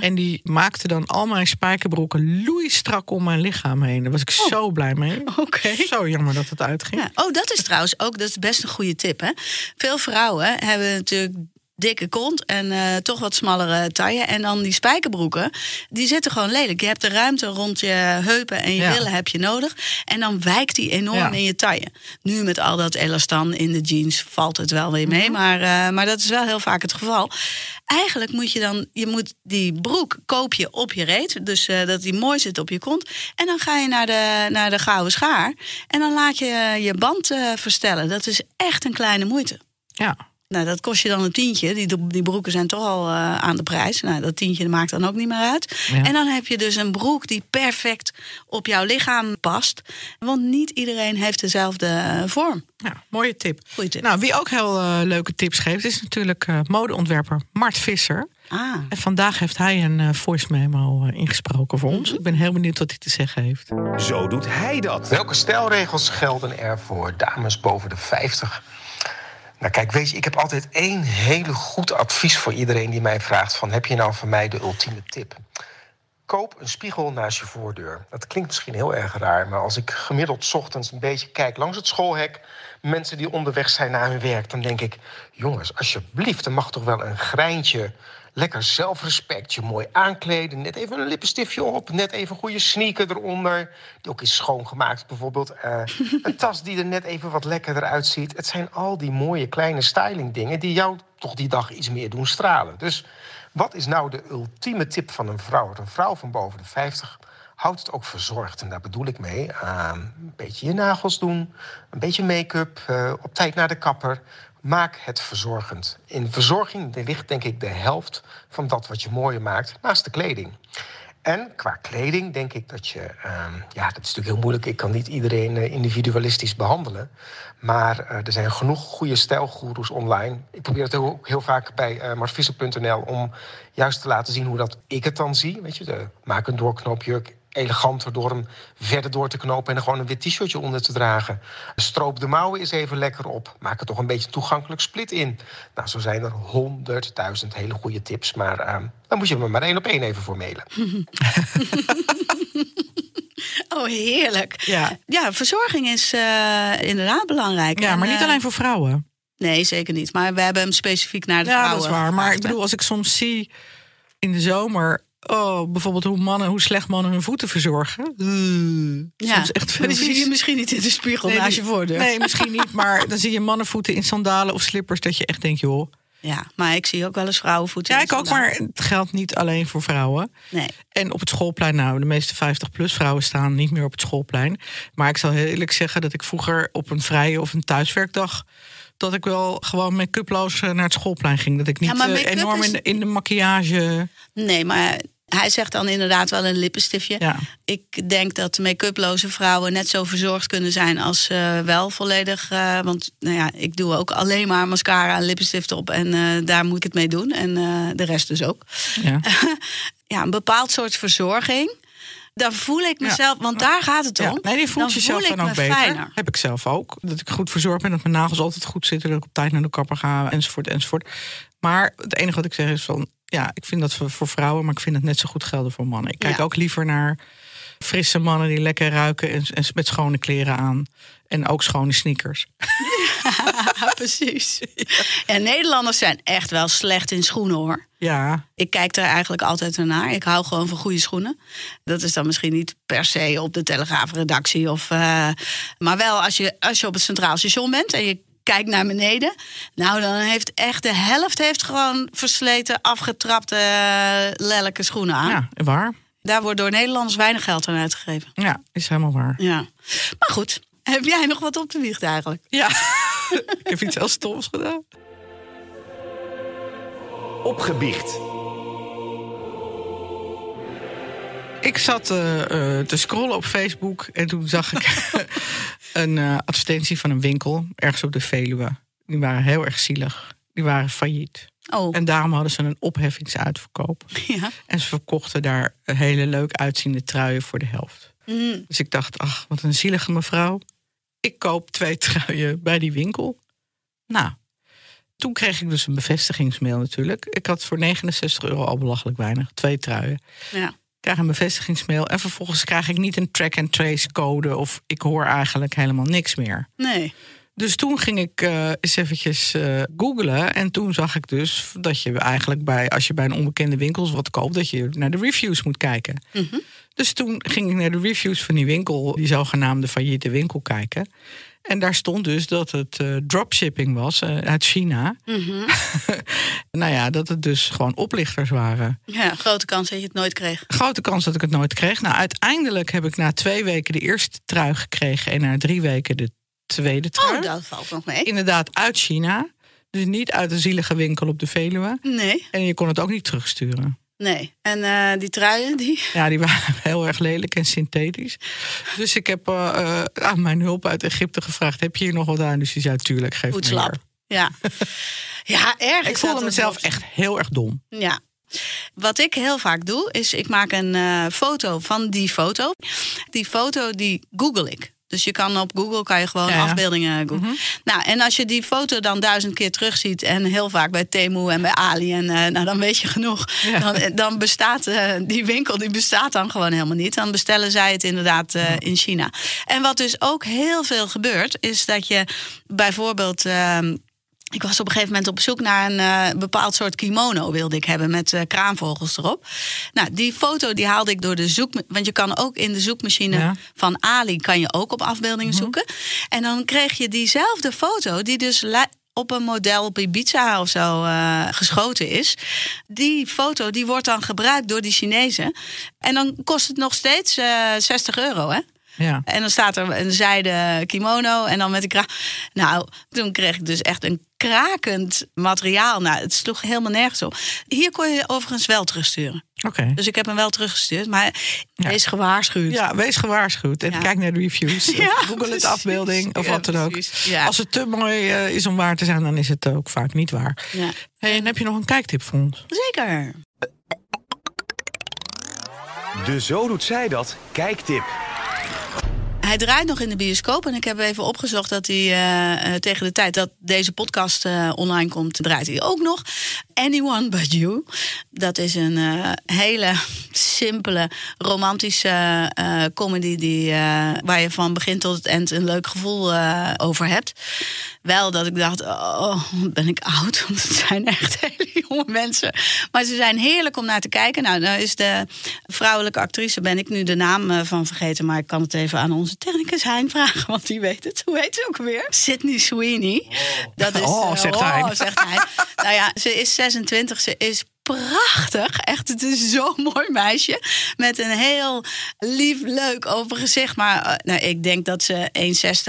En die maakte dan al mijn spijkerbroeken loeistrak om mijn lichaam heen. Daar was ik zo blij mee. Oh. Oké. Zo jammer dat het uitging. Ja. Oh, dat is trouwens ook dat is best een goede tip. Hè? Veel vrouwen hebben natuurlijk dikke kont en eh, toch wat smallere taille. En dan die spijkerbroeken, die zitten gewoon lelijk. Je hebt de ruimte rond je heupen en je Ja. billen heb je nodig. En dan wijkt die enorm Ja. in je taille. Nu met al dat elastan in de jeans valt het wel weer mee. Maar, eh, maar dat is wel heel vaak het geval. Eigenlijk moet je dan, je moet die broek koop je op je reet. Dus eh, dat die mooi zit op je kont. En dan ga je naar de, naar de gouden schaar. En dan laat je je band verstellen. Dat is echt een kleine moeite. Ja. Nou, dat kost je dan een tientje. Die, die broeken zijn toch al eh, aan de prijs. Nou, dat tientje maakt dan ook niet meer uit. Ja. En dan heb je dus een broek die perfect op jouw lichaam past. Want niet iedereen heeft dezelfde eh, vorm. Ja, mooie tip. Goeie tip. Nou, wie ook heel eh, leuke tips geeft, is natuurlijk eh, modeontwerper Mart Visser. Ah, En vandaag heeft hij een voice memo ingesproken voor ons. Ik ben heel benieuwd wat hij te zeggen heeft. Zo doet hij dat. Welke stijlregels gelden er voor dames boven de 50? Nou kijk, weet je, ik heb altijd één hele goed advies voor iedereen die mij vraagt van... heb je nou voor mij de ultieme tip? Koop een spiegel naast je voordeur. Dat klinkt misschien heel erg raar, maar als ik gemiddeld ochtends een beetje kijk langs het schoolhek, mensen die onderweg zijn naar hun werk, dan denk ik: jongens, alsjeblieft, er mag toch wel een greintje, lekker zelfrespect, je mooi aankleden, net even een lippenstiftje op, net even een goede sneaker eronder, die ook is schoongemaakt bijvoorbeeld, eh, een tas die er net even wat lekkerder uitziet. Het zijn al die mooie kleine styling dingen die jou toch die dag iets meer doen stralen. Dus wat is nou de ultieme tip van een vrouw? Een vrouw van boven de 50 houdt het ook verzorgd. En daar bedoel ik mee aan een beetje je nagels doen, een beetje make-up, eh, op tijd naar de kapper. Maak het verzorgend. In verzorging ligt denk ik de helft van dat wat je mooier maakt, naast de kleding. En qua kleding denk ik dat je... ehm, ja, dat is natuurlijk heel moeilijk. Ik kan niet iedereen eh, individualistisch behandelen. Maar eh, er zijn genoeg goede stijlgoeroes online. Ik probeer het heel vaak bij uh, om juist te laten zien hoe dat ik het dan zie. Weet je, de, maak een doorknoopjurk eleganter door hem verder door te knopen... en er gewoon een wit t-shirtje onder te dragen. Stroop de mouwen eens even lekker op. Maak er toch een beetje een toegankelijk split in. Nou, zo zijn er honderdduizend hele goede tips. Maar ehm, dan moet je me maar één op één even voor mailen. oh heerlijk. Ja. Ja, verzorging is eh, inderdaad belangrijk. Ja, En, maar niet eh, alleen voor vrouwen. Nee, zeker niet. Maar we hebben hem specifiek naar de Ja, vrouwen. dat is waar. Maar ik bedoel, als ik soms zie in de zomer... Oh, bijvoorbeeld hoe, mannen, hoe slecht mannen hun voeten verzorgen. Uh, Ja, soms echt veel die zie je misschien niet in de spiegel naast die- je voordeur. Nee, misschien niet. Maar dan zie je mannenvoeten in sandalen of slippers... dat je echt denkt, joh... Ja, maar ik zie ook wel eens vrouwenvoeten. Ja, ik ook, maar het geldt niet alleen voor vrouwen. Nee. En op het schoolplein, nou, de meeste 50-plus vrouwen staan niet meer op het schoolplein. Maar ik zal heel eerlijk zeggen dat ik vroeger op een vrije of een thuiswerkdag... dat ik wel gewoon make-uploos eh, naar het schoolplein ging. Dat ik niet Ja, eh, enorm is- in, de, in de maquillage... Nee, maar hij zegt dan inderdaad wel een lippenstiftje. Ja. Ik denk dat make-uploze vrouwen net zo verzorgd kunnen zijn als eh, wel volledig. want nou ja, ik doe ook alleen maar mascara en lippenstift op. En daar moet ik het mee doen. En de rest dus ook. Ja. Ja, een bepaald soort verzorging. Daar voel ik mezelf, want daar gaat het om. Nee, die voelt dan jezelf voel dan ook beter. fijner. Heb ik zelf ook. Dat ik goed verzorgd ben, dat mijn nagels altijd goed zitten, dat ik op tijd naar de kapper ga, enzovoort, enzovoort. Maar het enige wat ik zeg is van, ja, ik vind dat voor vrouwen, maar ik vind het net zo goed gelden voor mannen. Ik kijk ook liever naar frisse mannen die lekker ruiken en, en met schone kleren aan. En ook schone sneakers. Ja, precies. En Nederlanders zijn echt wel slecht in schoenen hoor. Ja, Ik kijk er eigenlijk altijd naar. Ik hou gewoon van goede schoenen. Dat is dan misschien niet per se op de Telegraafredactie. Of, eh, maar wel als je, als je op het Centraal Station bent en je kijkt naar beneden. Nou, dan heeft echt de helft heeft gewoon versleten, afgetrapte, eh, lelijke schoenen aan. ja, waar. Daar wordt door Nederlanders weinig geld aan uitgegeven. Ja, is helemaal waar. Ja. Maar goed, heb jij nog wat op te biechten eigenlijk? Ja. ik heb iets heel stoms gedaan. Opgebiecht. Ik zat eh, eh, te scrollen op Facebook en toen zag ik een eh, advertentie van een winkel ergens op de Veluwe. Die waren heel erg zielig. Die waren failliet. Oh, En daarom hadden ze een opheffingsuitverkoop. ja. En ze verkochten daar hele leuk uitziende truien voor de helft. Mm. Dus ik dacht, ach, wat een zielige mevrouw. Ik koop twee truien bij die winkel. Nou, toen kreeg ik dus een bevestigingsmail natuurlijk. Ik had voor 69 euro al belachelijk weinig. Twee truien. ja. Ik krijg een bevestigingsmail en vervolgens krijg ik niet een track-and-trace code... of ik hoor eigenlijk helemaal niks meer. Nee. Dus toen ging ik eh, eens eventjes eh googlen. En toen zag ik dus dat je eigenlijk bij, als je bij een onbekende winkels wat koopt, dat je naar de reviews moet kijken. Mhm. Dus toen ging ik naar de reviews van die winkel, die zogenaamde failliete winkel, kijken. En daar stond dus dat het eh, dropshipping was eh, uit China. Mhm. nou ja, dat het dus gewoon oplichters waren. Ja, grote kans dat je het nooit kreeg. Grote kans dat ik het nooit kreeg. Nou, uiteindelijk heb ik na twee weken de eerste trui gekregen en na drie weken de tweede trui. Oh, dat valt nog mee. Inderdaad, uit China. Dus niet uit een zielige winkel op de Veluwe. Nee, En je kon het ook niet terugsturen. Nee. En eh, die truien, die... Ja, die waren heel erg lelijk en synthetisch. Dus ik heb eh, eh, aan mijn hulp uit Egypte gevraagd: heb je hier nog wat aan? Dus die zei: tuurlijk, geef Goed me. Ja. Ja, erg. Ik voelde mezelf echt heel erg dom. Ja. Wat ik heel vaak doe, is ik maak een foto van die foto. Die foto die google ik. Dus je kan op Google kan je gewoon Ja, ja. afbeeldingen googlen. Nou, en als je die foto dan duizend keer terugziet... en heel vaak bij Temu en bij Ali... En, eh, nou, dan weet je genoeg. Ja. Dan, dan bestaat eh, die winkel die bestaat dan gewoon helemaal niet. Dan bestellen zij het inderdaad eh, in China. En wat dus ook heel veel gebeurt... is dat je bijvoorbeeld... ik was op een gegeven moment op zoek naar een eh, bepaald soort kimono wilde ik hebben met eh, kraanvogels erop. Nou, die foto die haalde ik door de zoek, want je kan ook in de zoekmachine Ja. van Ali kan je ook op afbeeldingen zoeken. En dan kreeg je diezelfde foto die dus op een model op Ibiza of zo eh, geschoten is. Die foto die wordt dan gebruikt door die Chinezen. En dan kost het nog steeds eh 60 euro, hè? Ja. En dan staat er een zijde kimono en dan met een kraag. Nou, toen kreeg ik dus echt een krakend materiaal. Nou, het sloeg helemaal nergens op. Hier kon je overigens wel terugsturen. Oké. Dus ik heb hem wel teruggestuurd, maar Ja. wees gewaarschuwd. Ja, wees gewaarschuwd. En Ja. kijk naar de reviews. Of Ja, Google het afbeelding of Ja, wat dan ook. Als het te mooi eh, is om waar te zijn, dan is het ook vaak niet waar. Ja. Hey, en heb je nog een kijktip voor ons? Zeker. De Zo Doet Zij Dat kijktip. Hij draait nog in de bioscoop. En ik heb even opgezocht dat hij eh, eh, tegen de tijd dat deze podcast eh, online komt, draait hij ook nog. Anyone But You. Dat is een hele simpele, romantische comedy die, waar je van begin tot het eind een leuk gevoel over hebt. Wel dat ik dacht, oh, ben ik oud? Want het zijn echt hele jonge mensen. Maar ze zijn heerlijk om naar te kijken. Nou, nou is de vrouwelijke actrice, ben ik nu de naam eh, van vergeten. Maar ik kan het even aan onze technicus Hein vragen, want die weet het. Hoe heet ze ook weer? Sydney Sweeney. Dat is, Oh, eh, zegt Hein. zegt Hein. nou ja, ze is 26, ze is prachtig. Echt, het is zo'n mooi meisje. Met een heel lief, leuk open gezicht. Maar eh, nou, ik denk dat ze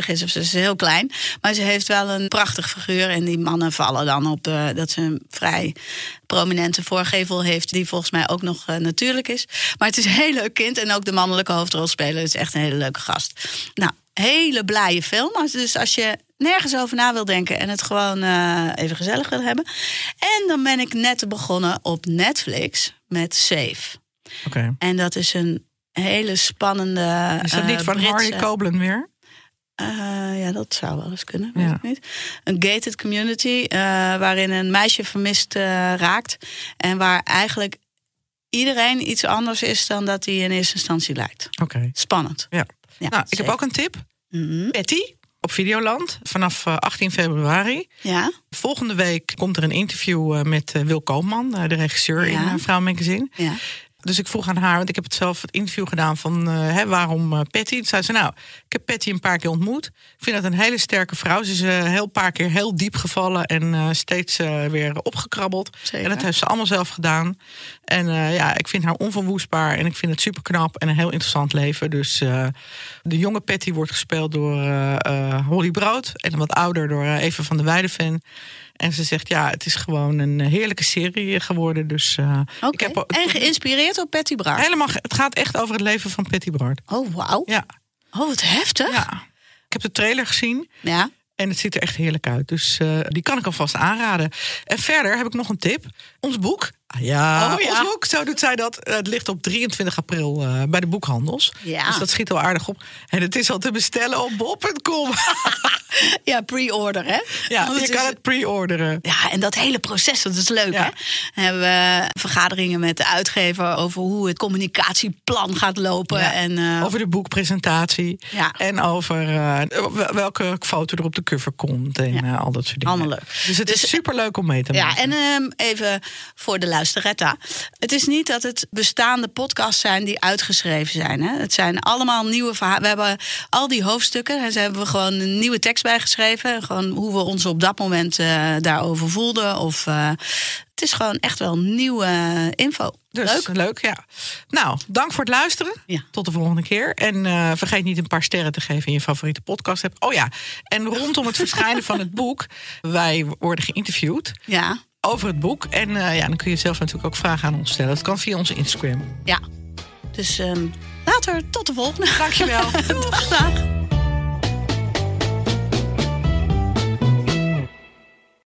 1,60 is of ze is heel klein. Maar ze heeft wel een prachtig figuur. En die mannen vallen dan op eh, dat ze een vrij prominente voorgevel heeft. Die volgens mij ook nog eh, natuurlijk is. Maar het is een heel leuk kind. En ook de mannelijke hoofdrolspeler is echt een hele leuke gast. Nou, hele blije film. Dus als je nergens over na wil denken en het gewoon eh, even gezellig wil hebben. En dan ben ik net begonnen op Netflix met Safe. Oké. En dat is een hele spannende. Is dat eh, niet van Britse- Harley Copeland weer? Eh, ja, dat zou wel eens kunnen. Weet Ja. ik niet. Een gated community eh, waarin een meisje vermist eh, raakt. En waar eigenlijk iedereen iets anders is dan dat hij in eerste instantie lijkt. Oké. Spannend. Ja. Ja, nou, ik heb ook een tip. Mhm. Betty op Videoland vanaf eh, 18 februari. Ja, Volgende week komt er een interview met Wil Koopman, de regisseur in Ja. Vrouw Magazine. ja. Dus ik vroeg aan haar, want ik heb het zelf het interview gedaan van eh, hè, waarom uh, Patty. Toen zei ze, nou, ik heb Patty een paar keer ontmoet. Ik vind dat een hele sterke vrouw. Ze is een heel paar keer heel diep gevallen en steeds weer opgekrabbeld. Zeker. En dat heeft ze allemaal zelf gedaan. En ja, ik vind haar onverwoestbaar en ik vind het super knap en een heel interessant leven. Dus de jonge Patty wordt gespeeld door Holly Brood en wat ouder door Eva van der Weideven. En ze zegt, ja, het is gewoon een heerlijke serie geworden. Dus, uh, ik heb, en geïnspireerd op Patty Braart? Helemaal, het gaat echt over het leven van Patty Braart. Oh, wauw. Ja. Oh, wat heftig. Ja. Ik heb de trailer gezien. Ja. En het ziet er echt heerlijk uit. Dus uh, die kan ik alvast aanraden. En verder heb ik nog een tip. Ons boek. Ah, ja, oh, ja, ons boek, zo doet zij dat. Het ligt op 23 april uh, bij de boekhandels. Ja. Dus dat schiet wel aardig op. En het is al te bestellen op bob.com. ja, pre-order, hè? Ja, Want je kan is- het pre-orderen. Ja, en dat hele proces, dat is leuk, Ja. hè? Dan hebben we vergaderingen met de uitgever over hoe het communicatieplan gaat lopen. Ja. En, eh, Over de boekpresentatie. Ja. En over eh, wel- welke foto er op de cover komt. En eh, al dat soort dingen. Allemaal leuk. Dus het Dus- is super leuk om mee te maken. Ja, en ehm, even voor de luisteretta. Het is niet dat het bestaande podcasts zijn die uitgeschreven zijn. Hè? Het zijn allemaal nieuwe verhalen. We hebben al die hoofdstukken. En ze hebben we gewoon een nieuwe tekst bijgeschreven. Gewoon hoe we ons op dat moment eh, daarover voelden. Of, eh, het is gewoon echt wel nieuwe info. Dus, Leuk. leuk, ja. Nou, dank voor het luisteren. Ja. Tot de volgende keer. En eh, vergeet niet een paar sterren te geven in je favoriete podcast. app. Oh ja, en rondom het verschijnen van het boek... wij worden geïnterviewd Ja, over het boek. En eh, ja, dan kun je zelf natuurlijk ook vragen aan ons stellen. Dat kan via onze Instagram. ja. Dus ehm, later, tot de volgende. Dankjewel. Doeg, dag.